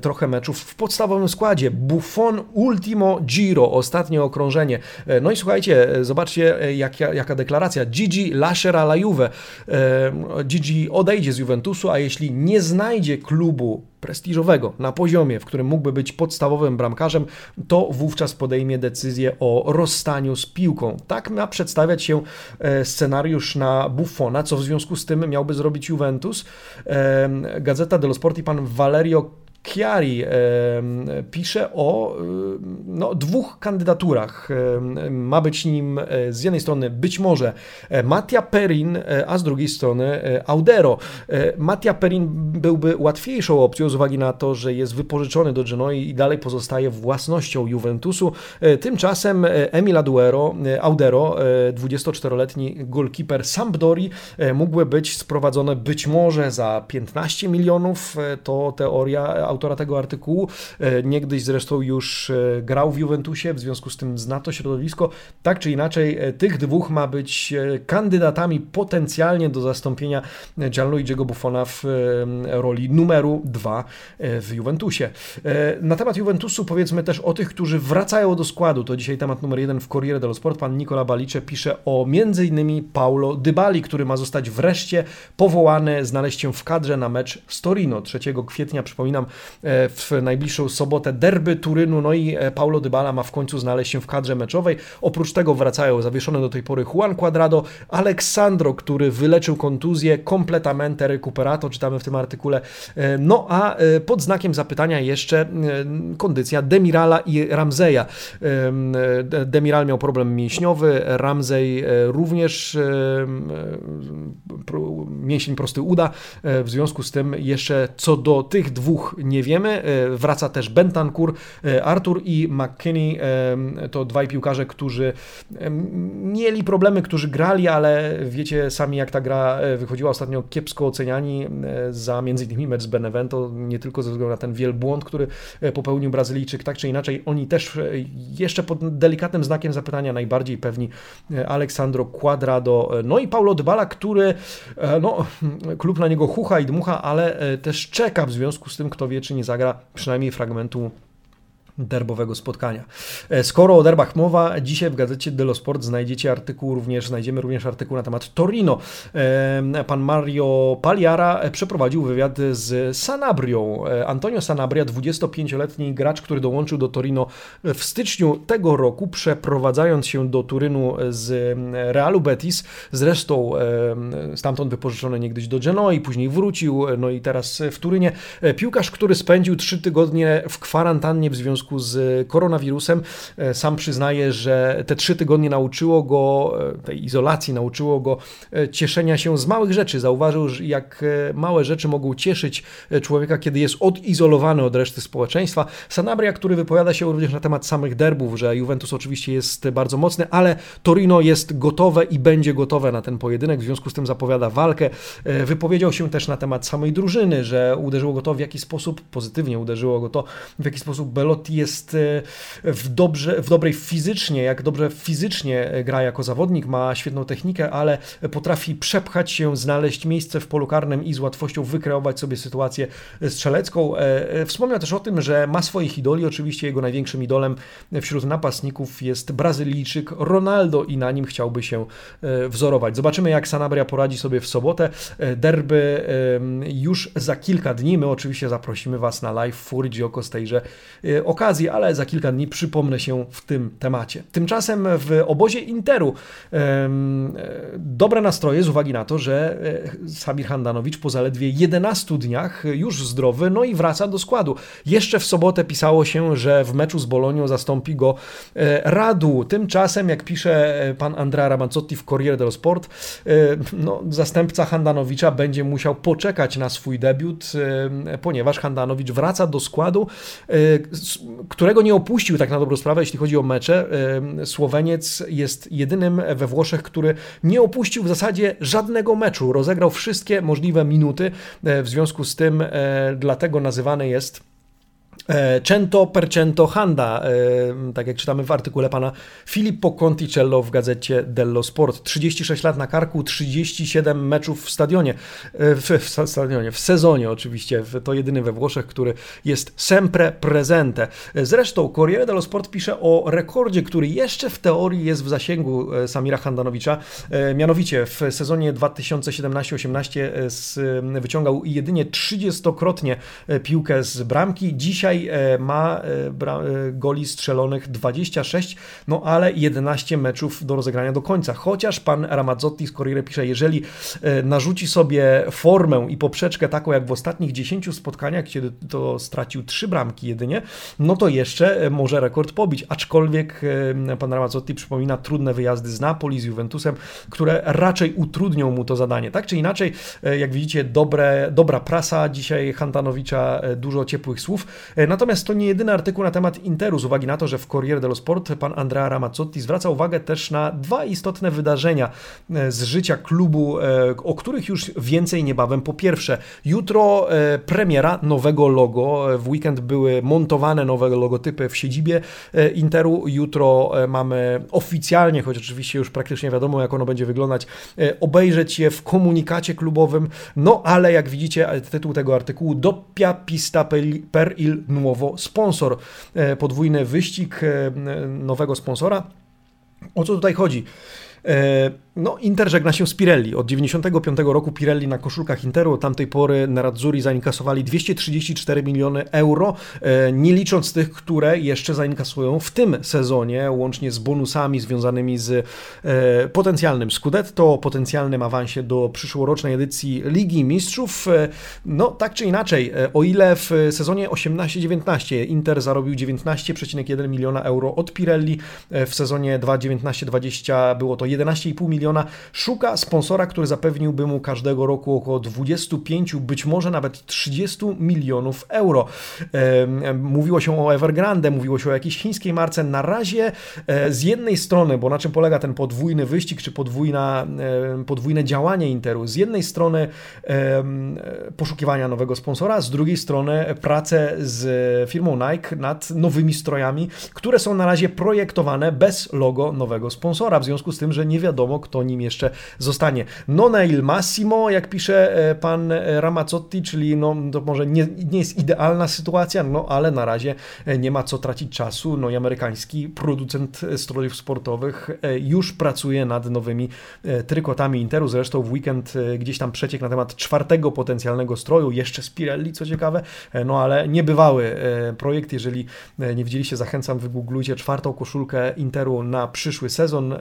trochę meczów w podstawowym składzie. Buffon Ultimo Giro, ostatnie okrążenie. E, no i słuchajcie, zobaczcie jaka, jaka deklaracja. Gigi lascerà la Juve. Gigi odejdzie z Juventusu, a jeśli nie znajdzie klubu prestiżowego na poziomie, w którym mógłby być podstawowym bramkarzem, to wówczas podejmie decyzję o rozstaniu z piłką. Tak ma przedstawiać się e, scenariusz na Buffona, co w związku z tym miałby zrobić Juventus. Gazeta dello Sport i pan Valerio Chiari pisze o no, dwóch kandydaturach. Ma być nim e, z jednej strony być może e, Mattia Perin, e, a z drugiej strony Audero. Mattia Perin byłby łatwiejszą opcją z uwagi na to, że jest wypożyczony do Genoi i dalej pozostaje własnością Juventusu. Tymczasem Emil Aduero, Audero, 24-letni golkiper Sampdori, mógłby być sprowadzony być może za 15 milionów. To teoria autora tego artykułu. E, niegdyś zresztą już e, grał w Juventusie, w związku z tym zna to środowisko. Tak czy inaczej, e, tych dwóch ma być kandydatami potencjalnie do zastąpienia Gianluigiego Buffona w roli numeru dwa w Juventusie. Na temat Juventusu powiedzmy też o tych, którzy wracają do składu. To dzisiaj temat numer jeden w Corriere dello Sport. Pan Nicola Balice pisze o m.in. Paulo Dybali, który ma zostać wreszcie powołany, znaleźć się w kadrze na mecz z Torino 3 kwietnia. Przypominam, w najbliższą sobotę derby Turynu, no i e, Paulo Dybala ma w końcu znaleźć się w kadrze meczowej. Oprócz tego wracają zawieszone do tej pory Juan Cuadrado, Alexandro, który wyleczył kontuzję, completamente recuperato, czytamy w tym artykule. E, no a pod znakiem zapytania jeszcze kondycja Demirala i Ramzeja. Demiral miał problem mięśniowy, Ramzej również mięsień prosty uda. W związku z tym jeszcze co do tych dwóch nie nie wiemy. Wraca też Bentancur, Artur i McKinney, to dwaj piłkarze, którzy mieli problemy, którzy grali, ale wiecie sami jak ta gra wychodziła ostatnio kiepsko oceniani za między innymi mecz z Benevento, nie tylko ze względu na ten wielbłąd, który popełnił Brazylijczyk, tak czy inaczej oni też jeszcze pod delikatnym znakiem zapytania najbardziej pewni Aleksandro Quadrado, no i Paulo Dybala, który no, klub na niego chucha i dmucha, ale też czeka w związku z tym, kto wie, czy nie zagra przynajmniej fragmentu derbowego spotkania. E, skoro o derbach mowa, dzisiaj w gazecie Dello Sport znajdziecie artykuł również, znajdziemy również artykuł na temat Torino. E, pan Mario Paliara przeprowadził wywiad z Sanabrią. E, Antonio Sanabria, 25-letni gracz, który dołączył do Torino w styczniu tego roku, przeprowadzając się do Turynu z Realu Betis, zresztą stamtąd wypożyczony niegdyś do Genoi, później wrócił, no i teraz w Turynie. Piłkarz, który spędził trzy tygodnie w kwarantannie w związku związku z koronawirusem. E, sam przyznaje, że te trzy tygodnie nauczyło go, e, tej izolacji nauczyło go e, cieszenia się z małych rzeczy. Zauważył, jak małe rzeczy mogą cieszyć człowieka, kiedy jest odizolowany od reszty społeczeństwa. Sanabria, który wypowiada się również na temat samych derbów, że Juventus oczywiście jest bardzo mocny, ale Torino jest gotowe i będzie gotowe na ten pojedynek, w związku z tym zapowiada walkę. Wypowiedział się też na temat samej drużyny, że uderzyło go to w jaki sposób, pozytywnie uderzyło go to, w jaki sposób Belotti jest e, w, dobrze, w dobrej fizycznie, jak dobrze fizycznie gra jako zawodnik, ma świetną technikę, ale potrafi przepchać się, znaleźć miejsce w polu karnym i z łatwością wykreować sobie sytuację strzelecką. E, e, wspomniał też o tym, że ma swoich idoli, oczywiście jego największym idolem wśród napastników jest Brazylijczyk Ronaldo i na nim chciałby się wzorować. Zobaczymy jak Sanabria poradzi sobie w sobotę. Derby już za kilka dni, my oczywiście zaprosimy Was na live w Furgio tejże okazji okazji, ale za kilka dni przypomnę się w tym temacie. Tymczasem w obozie Interu e, dobre nastroje z uwagi na to, że e, Samir Handanowicz po zaledwie 11 dniach już zdrowy, no i wraca do składu. Jeszcze w sobotę pisało się, że w meczu z Bolonią zastąpi go e, Radu. Tymczasem, jak pisze pan Andrea Ramazzotti w Corriere dello Sport, no, zastępca Handanowicza będzie musiał poczekać na swój debiut, ponieważ Handanowicz wraca do składu którego nie opuścił tak na dobrą sprawę, jeśli chodzi o mecze. Słoweniec jest jedynym we Włoszech, który nie opuścił w zasadzie żadnego meczu. Rozegrał wszystkie możliwe minuty, e, w związku z tym e, dlatego nazywany jest cento per cento Handa, e, tak jak czytamy w artykule pana Filippo Conticello w gazecie Dello Sport. 36 lat na karku, 37 meczów w stadionie, e, w, w stadionie, w sezonie oczywiście. To jedyny we Włoszech, który jest sempre presente. Zresztą Corriere dello Sport pisze o rekordzie, który jeszcze w teorii jest w zasięgu Samira Handanowicza. Mianowicie w sezonie 2017-18 wyciągał jedynie 30-krotnie piłkę z bramki. Dzisiaj Dzisiaj e, ma e, e, goli strzelonych 26, no ale 11 meczów do rozegrania do końca. Chociaż pan Ramazzotti z Corriere pisze, jeżeli narzuci sobie formę i poprzeczkę taką jak w ostatnich 10 spotkaniach, kiedy to stracił 3 bramki jedynie, no to jeszcze może rekord pobić. Aczkolwiek pan Ramazzotti przypomina trudne wyjazdy z Napoli, z Juventusem, które raczej utrudnią mu to zadanie. Tak czy inaczej, jak widzicie, dobre, dobra prasa dzisiaj Hantanowicza, dużo ciepłych słów. Natomiast to nie jedyny artykuł na temat Interu, z uwagi na to, że w Corriere dello Sport pan Andrea Ramazzotti zwraca uwagę też na dwa istotne wydarzenia e, z życia klubu, e, o których już więcej niebawem. Po pierwsze, jutro e, premiera nowego logo. W weekend były montowane nowe logotypy w siedzibie Interu. Jutro mamy oficjalnie, choć oczywiście już praktycznie wiadomo, jak ono będzie wyglądać, obejrzeć je w komunikacie klubowym. No ale jak widzicie, tytuł tego artykułu Doppia pista per il nuovo sponsor. E, podwójny wyścig e, nowego sponsora. O co tutaj chodzi? E, no, Inter żegna się z Pirelli. Od 95 roku Pirelli na koszulkach Interu od tamtej pory Nerazzurri zainkasowali 234 miliony euro, e, nie licząc tych, które jeszcze zainkasują w tym sezonie, łącznie z bonusami związanymi z e, potencjalnym Scudetto, potencjalnym awansie do przyszłorocznej edycji Ligi Mistrzów. No, tak czy inaczej, o ile w sezonie 18-19 Inter zarobił 19,1 miliona euro od Pirelli, w sezonie 2-19-20 było to 11,5 miliona, szuka sponsora, który zapewniłby mu każdego roku około 25, być może nawet 30 milionów euro. Mówiło się o Evergrande, mówiło się o jakiejś chińskiej marce. Na razie z jednej strony, bo na czym polega ten podwójny wyścig, czy podwójna, podwójne działanie Interu? Z jednej strony poszukiwania nowego sponsora, z drugiej strony pracę z firmą Nike nad nowymi strojami, które są na razie projektowane bez logo nowego sponsora, w związku z tym, że nie wiadomo, kto nim jeszcze zostanie. Non il massimo, jak pisze e, pan Ramazzotti, czyli no, to może nie, nie jest idealna sytuacja, no ale na razie e, nie ma co tracić czasu. No i amerykański producent strojów sportowych e, już pracuje nad nowymi trykotami Interu. Zresztą w weekend gdzieś tam przeciek na temat czwartego potencjalnego stroju, jeszcze Spirelli, co ciekawe, no ale niebywały projekt. Jeżeli nie widzieliście, zachęcam, wygooglujcie czwartą koszulkę Interu na przyszły sezon.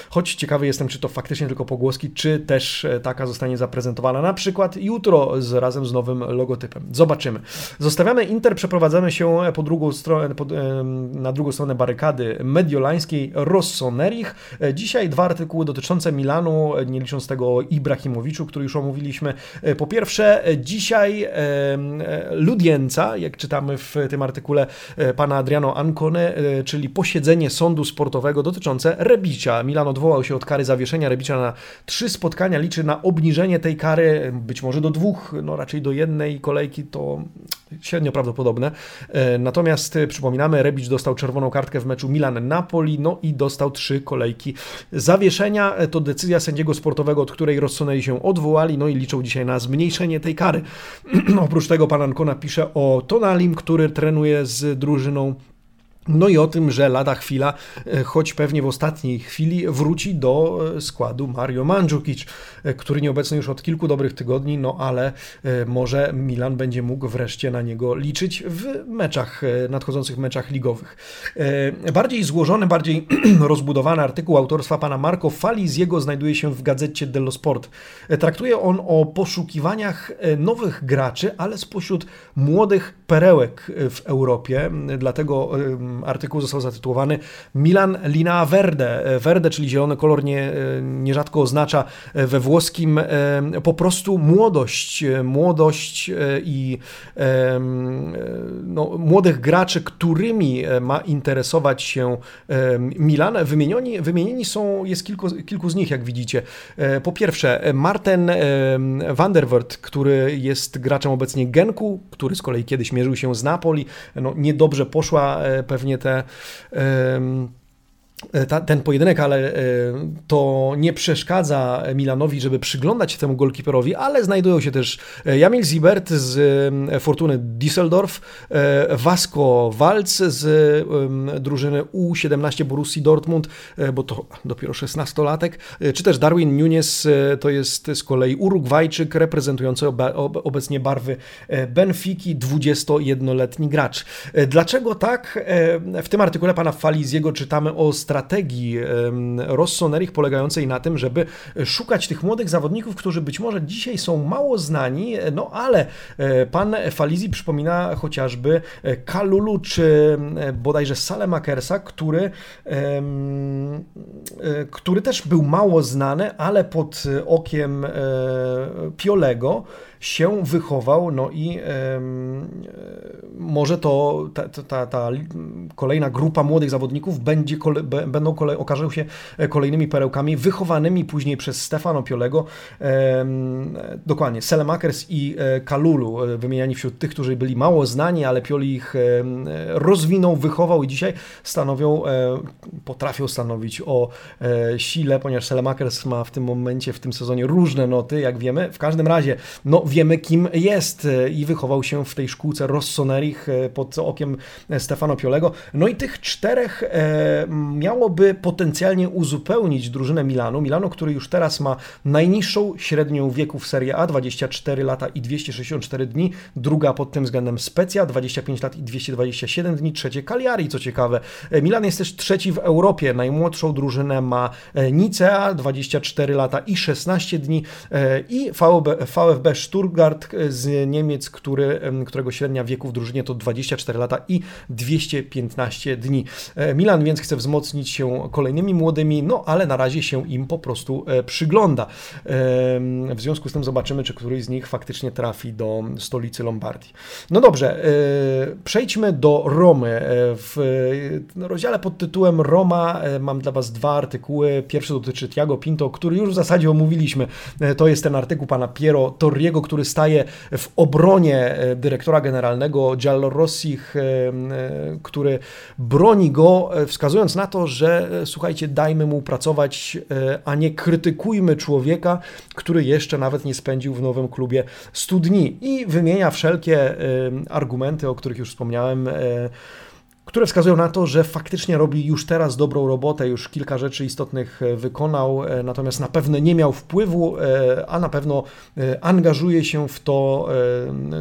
E, choć ciekawy jestem, czy to faktycznie tylko pogłoski, czy też e, taka zostanie zaprezentowana na przykład jutro z, razem z nowym logotypem. Zobaczymy. Zostawiamy Inter, przeprowadzamy się po drugą stronę, e, na drugą stronę barykady mediolańskiej Rossonerich. Dzisiaj dwa artykuły dotyczące Milanu, nie licząc tego o Ibrahimowiczu, który już omówiliśmy. Po pierwsze, dzisiaj Ludienca, jak czytamy w tym artykule pana Adriano Ancone, czyli posiedzenie sądu sportowego dotyczące Rebicia. Milan odwołał się od kary zawieszenia Rebicia na trzy spotkania, liczy na obniżenie tej kary, być może do dwóch, no raczej do jednej kolejki to średnio prawdopodobne. E, natomiast e, przypominamy, Rebic dostał czerwoną kartkę w meczu Milan-Napoli, no i dostał trzy kolejki zawieszenia. E, to decyzja sędziego sportowego, od której rozsunęli się odwołali, no i liczą dzisiaj na zmniejszenie tej kary. Oprócz tego pan Ancona pisze o Tonalim, który trenuje z drużyną no i o tym, że lada chwila, e, choć pewnie w ostatniej chwili, wróci do e, składu Mario Mandzukic, e, który nieobecny już od kilku dobrych tygodni, no ale może Milan będzie mógł wreszcie na niego liczyć w meczach, nadchodzących meczach ligowych. Bardziej złożony, bardziej rozbudowany artykuł autorstwa pana Marco Faliziego znajduje się w gazecie dello Sport. Traktuje on o poszukiwaniach nowych graczy, ale spośród młodych perełek w Europie, dlatego artykuł został zatytułowany Milan Lina Verde. Verde, czyli zielony kolor, nie, nierzadko oznacza we włoskim e, po prostu młodość. Młodość e, i e, no, młodych graczy, którymi ma interesować się Milan. Wymienieni, wymienieni są, jest kilku, kilku z nich, jak widzicie. Po pierwsze, Marten van der Wert, który jest graczem obecnie Genku, który z kolei kiedyś mierzył się z Napoli. No, niedobrze poszła pewnie te ta, ten pojedynek, ale e, to nie przeszkadza Milanowi, żeby przyglądać się temu golkiperowi, ale znajdują się też e, Jamil Zibert z Fortuny Düsseldorf, Vasco Walc z drużyny U17 Borussii Dortmund, bo to dopiero 16-latek, czy też Darwin Nunes, to jest z kolei Urugwajczyk reprezentujący obecnie barwy Benfiki, 21-letni gracz. Dlaczego tak? W tym artykule pana Faliziego czytamy o strategii Rossonerich polegającej na tym, żeby szukać tych młodych zawodników, którzy być może dzisiaj są mało znani, no ale e, pan Falizi przypomina chociażby e, Kalulu czy e, bodajże Salemakersa, który, który też był mało znany, ale pod okiem Piolego się wychował, no i e, może to ta, ta, ta, kolejna grupa młodych zawodników będzie, będą kole, okażą się kolejnymi perełkami wychowanymi później przez Stefano Piolego. E, dokładnie, Selemakers i e, Kalulu, e, wymieniani wśród tych, którzy byli mało znani, ale Pioli ich rozwinął, wychował i dzisiaj stanowią, e, potrafią stanowić o e, sile, ponieważ Selemakers ma w tym momencie, w tym sezonie różne noty, jak wiemy. W każdym razie, no wiemy kim jest e, i wychował się w tej szkółce Rossonerich e, pod okiem Stefano Piolego. No i tych czterech e, miałoby potencjalnie uzupełnić drużynę Milanu. Milano, który już teraz ma najniższą średnią wieku w Serie A, 24 lata i 264 dni, druga pod tym względem Specja, 25 lat i 227 dni, trzecie Cagliari, co ciekawe. Milan jest też trzeci w Europie, najmłodszą drużynę ma Nicea, 24 lata i 16 dni i VfB, VfB Stuttgart z Niemiec, który, którego średnia wieku w drużynie to 24 lata i 215 dni. E, Milan więc chce wzmocnić się kolejnymi młodymi, no ale na razie się im po prostu przygląda. W związku z tym zobaczymy, czy któryś z nich faktycznie trafi do stolicy Lombardii. No dobrze, przejdźmy do Romy. W rozdziale pod tytułem Roma mam dla Was dwa artykuły. Pierwszy dotyczy Tiago Pinto, który już w zasadzie omówiliśmy. To jest ten artykuł pana Piero Torriego, który staje w obronie dyrektora generalnego Giallorossich, który broni go, wskazując na to, że słuchajcie, dajmy mu pracować, a nie krytykujmy człowieka, który jeszcze nawet nie spędził w nowym klubie 100 dni. I wymienia wszelkie argumenty, o których już wspomniałem które wskazują na to, że faktycznie robi już teraz dobrą robotę, już kilka rzeczy istotnych e, wykonał, e, natomiast na pewno nie miał wpływu, e, a na pewno angażuje się w to,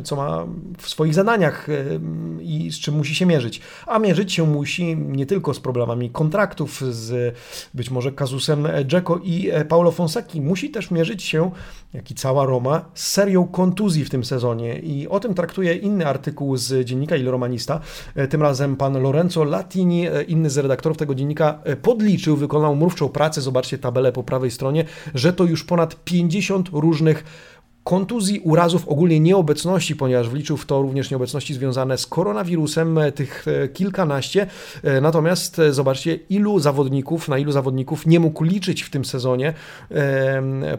co ma w swoich zadaniach i z czym musi się mierzyć. A mierzyć się musi nie tylko z problemami kontraktów, z być może kazusem Dzeko i Paulo Fonseki, musi też mierzyć się, jak i cała Roma, z serią kontuzji w tym sezonie. I o tym traktuje inny artykuł z dziennika Il Romanista, tym razem pan Lorenzo Latini, e, inny z redaktorów tego dziennika, e, podliczył, wykonał mrówczą pracę, zobaczcie tabelę po prawej stronie, że to już ponad 50 różnych kontuzji, urazów, ogólnie nieobecności, ponieważ wliczył w to również nieobecności związane z koronawirusem, e, tych e, kilkanaście. E, natomiast zobaczcie, ilu zawodników, na ilu zawodników nie mógł liczyć w tym sezonie,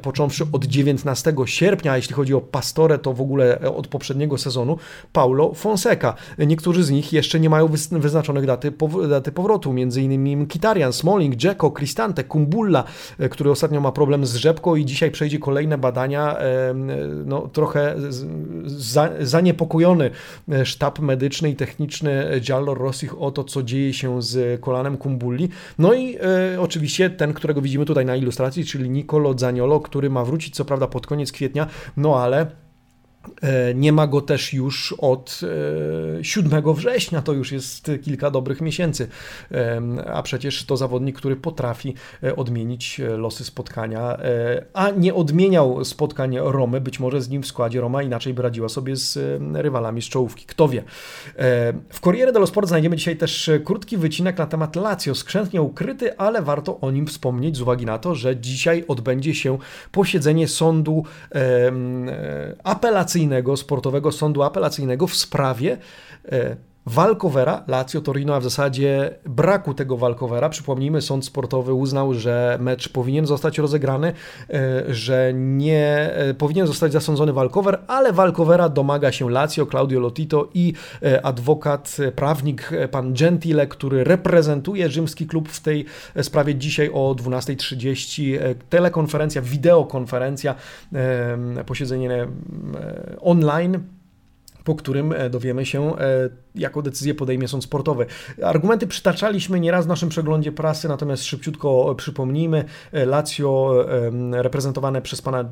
począwszy od 19 sierpnia, jeśli chodzi o Pastorę, to w ogóle od poprzedniego sezonu, Paulo Fonseca. Niektórzy z nich jeszcze nie mają wyznaczonych daty, daty powrotu, innymi Kitarian, Smalling, Dzeko, Cristante, Kumbulla, który ostatnio ma problem z rzepką i dzisiaj przejdzie kolejne badania no, trochę za, zaniepokojony sztab medyczny i techniczny Giallo Rossich o to, co dzieje się z kolanem Kumbulli. No i e, oczywiście ten, którego widzimy tutaj na ilustracji, czyli Nicolo Zaniolo, który ma wrócić co prawda pod koniec kwietnia, no ale nie ma go też już od 7 e, września, to już jest kilka dobrych miesięcy, a przecież to zawodnik, który potrafi e, odmienić losy spotkania, a nie odmieniał spotkań Romy, być może z nim w składzie Roma inaczej by radziła sobie z rywalami z czołówki, kto wie. W Corriere dello Sport znajdziemy dzisiaj też krótki wycinek na temat Lazio, skrzętnie ukryty, ale warto o nim wspomnieć z uwagi na to, że dzisiaj odbędzie się posiedzenie sądu apelacyjnego apelacyjnego, sportowego sądu apelacyjnego w sprawie e, walkowera Lazio Torino, a w zasadzie braku tego walkowera. Przypomnijmy, sąd sportowy uznał, że mecz powinien zostać rozegrany, e, że nie e, powinien zostać zasądzony walkower, ale walkowera domaga się Lazio, Claudio Lotito i adwokat, prawnik pan Gentile, który reprezentuje rzymski klub w tej sprawie dzisiaj o 12.30. Telekonferencja, wideokonferencja, posiedzenie online po którym e, dowiemy się, e, jaką decyzję podejmie sąd sportowy. Argumenty przytaczaliśmy nieraz w naszym przeglądzie prasy, natomiast szybciutko przypomnijmy. E, Lazio, reprezentowane przez pana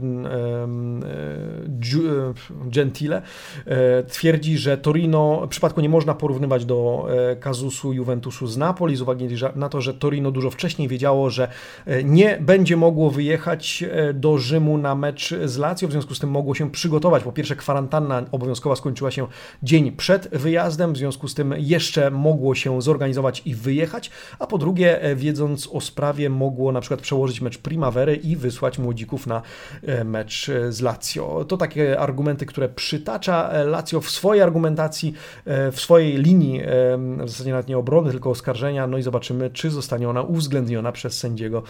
Gentile, twierdzi, że Torino, w przypadku nie można porównywać do kazusu Juventusu z Napoli, z uwagi na to, że Torino dużo wcześniej wiedziało, że nie będzie mogło wyjechać do Rzymu na mecz z Lazio, w związku z tym mogło się przygotować. Po pierwsze, kwarantanna obowiązkowa skończyła się dzień przed wyjazdem, w związku z tym jeszcze mogło się zorganizować i wyjechać, a po drugie, e, wiedząc o sprawie, mogło na przykład przełożyć mecz Primavery i wysłać młodzików na e, mecz e, z Lazio. To takie argumenty, które przytacza Lazio w swojej argumentacji, w swojej linii, w zasadzie nawet nie obrony, tylko oskarżenia, no i zobaczymy, czy zostanie ona uwzględniona przez sędziego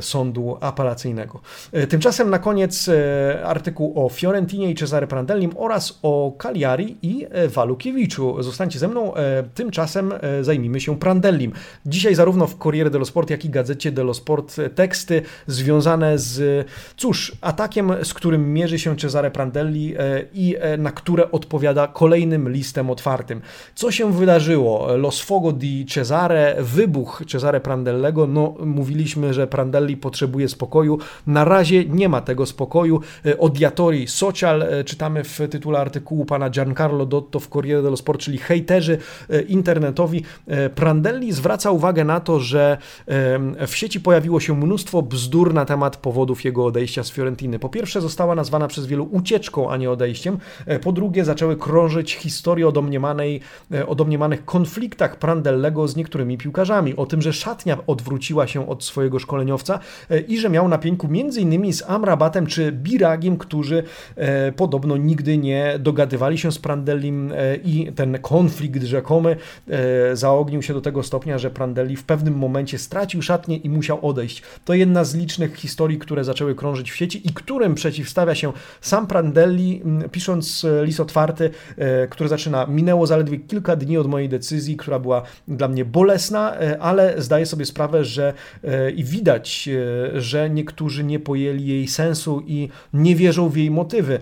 sądu apelacyjnego. Tymczasem na koniec artykuł o Fiorentinie i Cesare Prandellim oraz o Cagliari i e, Walukiewiczu. Zostańcie ze mną, e, tymczasem e, zajmijmy się Prandellim. Dzisiaj zarówno w Corriere dello Sport, jak i Gazecie dello Sport teksty związane z, cóż, atakiem, z którym mierzy się Cesare Prandelli i na które odpowiada kolejnym listem otwartym. Co się wydarzyło? Los Fogo di Cesare, wybuch Cesare Prandellego, no mówiliśmy, że Prandelli potrzebuje spokoju, na razie nie ma tego spokoju. Odiatori Social, czytamy w tytule artykułu pana Giancarlo Dotto w Corriere dello Sport Czyli hejterzy internetowi. Prandelli zwraca uwagę na to, że w sieci pojawiło się mnóstwo bzdur na temat powodów jego odejścia z Fiorentiny. Po pierwsze, została nazwana przez wielu ucieczką, a nie odejściem. Po drugie, zaczęły krążyć historie o, domniemanej, o domniemanych konfliktach Prandellego z niektórymi piłkarzami, o tym, że szatnia odwróciła się od swojego szkoleniowca i że miał na pieńku m.in. z Amrabatem czy Biragiem, którzy podobno nigdy nie dogadywali się z Prandellim i ten konflikt rzekomy zaognił się do tego stopnia, że Prandelli w pewnym momencie stracił szatnię i musiał odejść. To jedna z licznych historii, które zaczęły krążyć w sieci i którym przeciwstawia się sam Prandelli, pisząc e, list otwarty, e, który zaczyna minęło zaledwie kilka dni od mojej decyzji, która była dla mnie bolesna, e, ale zdaję sobie sprawę, że i widać, że niektórzy nie pojęli jej sensu i nie wierzą w jej motywy.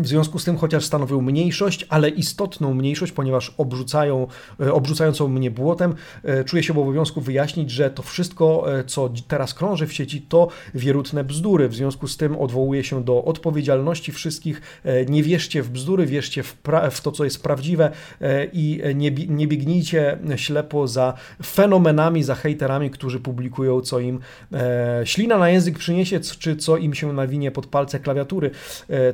W związku z tym, chociaż stanowił mniejszość, ale istotną mniejszość, ponieważ obrzucają, e, obrzucającą mnie błotem, e, czuję się w obowiązku wyjaśnić, że to wszystko, e, co teraz krąży w sieci, to wierutne bzdury. W związku z tym odwołuję się do odpowiedzialności wszystkich. Nie wierzcie w bzdury, wierzcie w, w to, co jest prawdziwe i nie, nie biegnijcie ślepo za fenomenami, za hejterami, którzy publikują, co im ślina na język przyniesie, czy co im się nawinie pod palce klawiatury.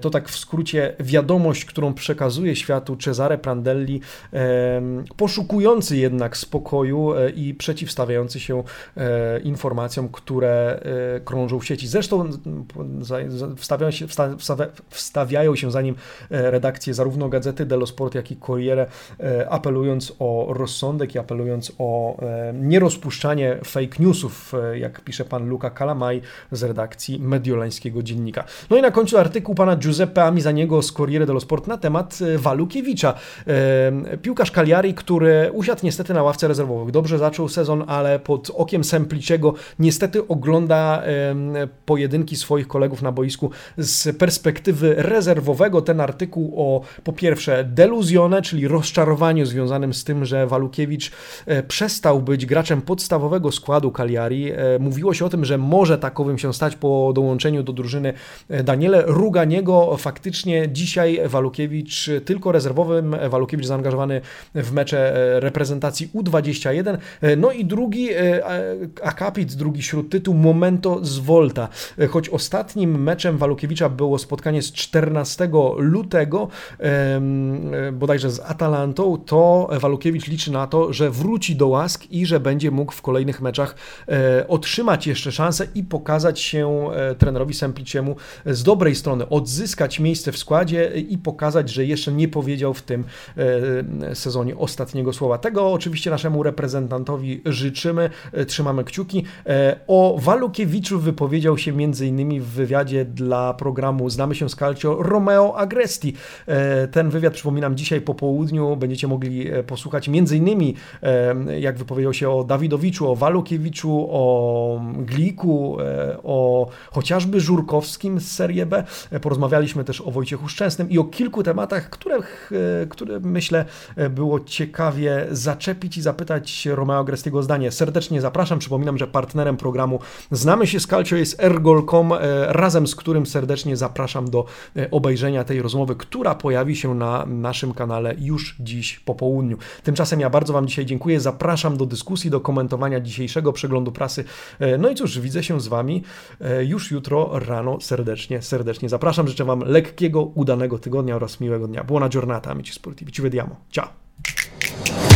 To tak w skrócie wiadomość, którą przekazuje światu Cesare Prandelli, poszukujący jednak spokoju e, i przeciwstawiający się e, informacjom, które e, krążą w sieci. Zresztą wstawiają się, wstawiają się za nim redakcje zarówno gazety dello Sport, jak i Corriere, apelując o rozsądek i apelując o nierozpuszczanie fake newsów, jak pisze pan Luca Calamai z redakcji mediolańskiego dziennika. No i na końcu artykuł pana Giuseppe Amizani niego z Corriere dello Sport na temat e, Walukiewicza. E, piłkarz Cagliari, który usiadł niestety na ławce rezerwowych. Dobrze zaczął sezon, ale pod okiem Sempliciego niestety ogląda pojedynki swoich kolegów na boisku z perspektywy rezerwowego. Ten artykuł o po pierwsze deluzjone, czyli rozczarowaniu związanym z tym, że Walukiewicz e, przestał być graczem podstawowego składu Cagliari. Mówiło się o tym, że może takowym się stać po dołączeniu do drużyny Daniele Ruganiego. Faktycznie faktycznie dzisiaj Walukiewicz tylko rezerwowym, Walukiewicz zaangażowany w mecze e, reprezentacji U21. E, no i drugi e, akapit, drugi śródtytuł Momento z Volta. Choć ostatnim meczem Walukiewicza było spotkanie z 14 lutego, bodajże z Atalantą, to Walukiewicz liczy na to, że wróci do łask i że będzie mógł w kolejnych meczach otrzymać jeszcze szansę i pokazać się trenerowi Sempliciemu z dobrej strony, odzyskać miejsce w w składzie i pokazać, że jeszcze nie powiedział w tym e, sezonie ostatniego słowa. Tego oczywiście naszemu reprezentantowi życzymy, e, trzymamy kciuki. E, o Walukiewiczu wypowiedział się m.in. w wywiadzie dla programu Znamy się z Calcio Romeo Agresti. Ten wywiad, przypominam, dzisiaj po południu będziecie mogli posłuchać m.in. jak wypowiedział się o Dawidowiczu, o Walukiewiczu, o Gliku, o chociażby Żurkowskim z Serie B. Porozmawialiśmy też o Wojciechu Wojciechu Szczęsnym i o kilku tematach, które, które myślę było ciekawie zaczepić i zapytać Romeo Grestiego zdanie. Serdecznie zapraszam. Przypominam, że partnerem programu Znamy się z Calcio jest Ergol.com, e, razem z którym serdecznie zapraszam do e, obejrzenia tej rozmowy, która pojawi się na naszym kanale już dziś po południu. Tymczasem ja bardzo Wam dzisiaj dziękuję. Zapraszam do dyskusji, do komentowania dzisiejszego przeglądu prasy. E, no i cóż, widzę się z Wami już jutro rano serdecznie, serdecznie zapraszam. Życzę Wam lekkiego udanego tygodnia oraz miłego dnia. Buona giornata, amici sportivi. Ci vediamo. Ciao!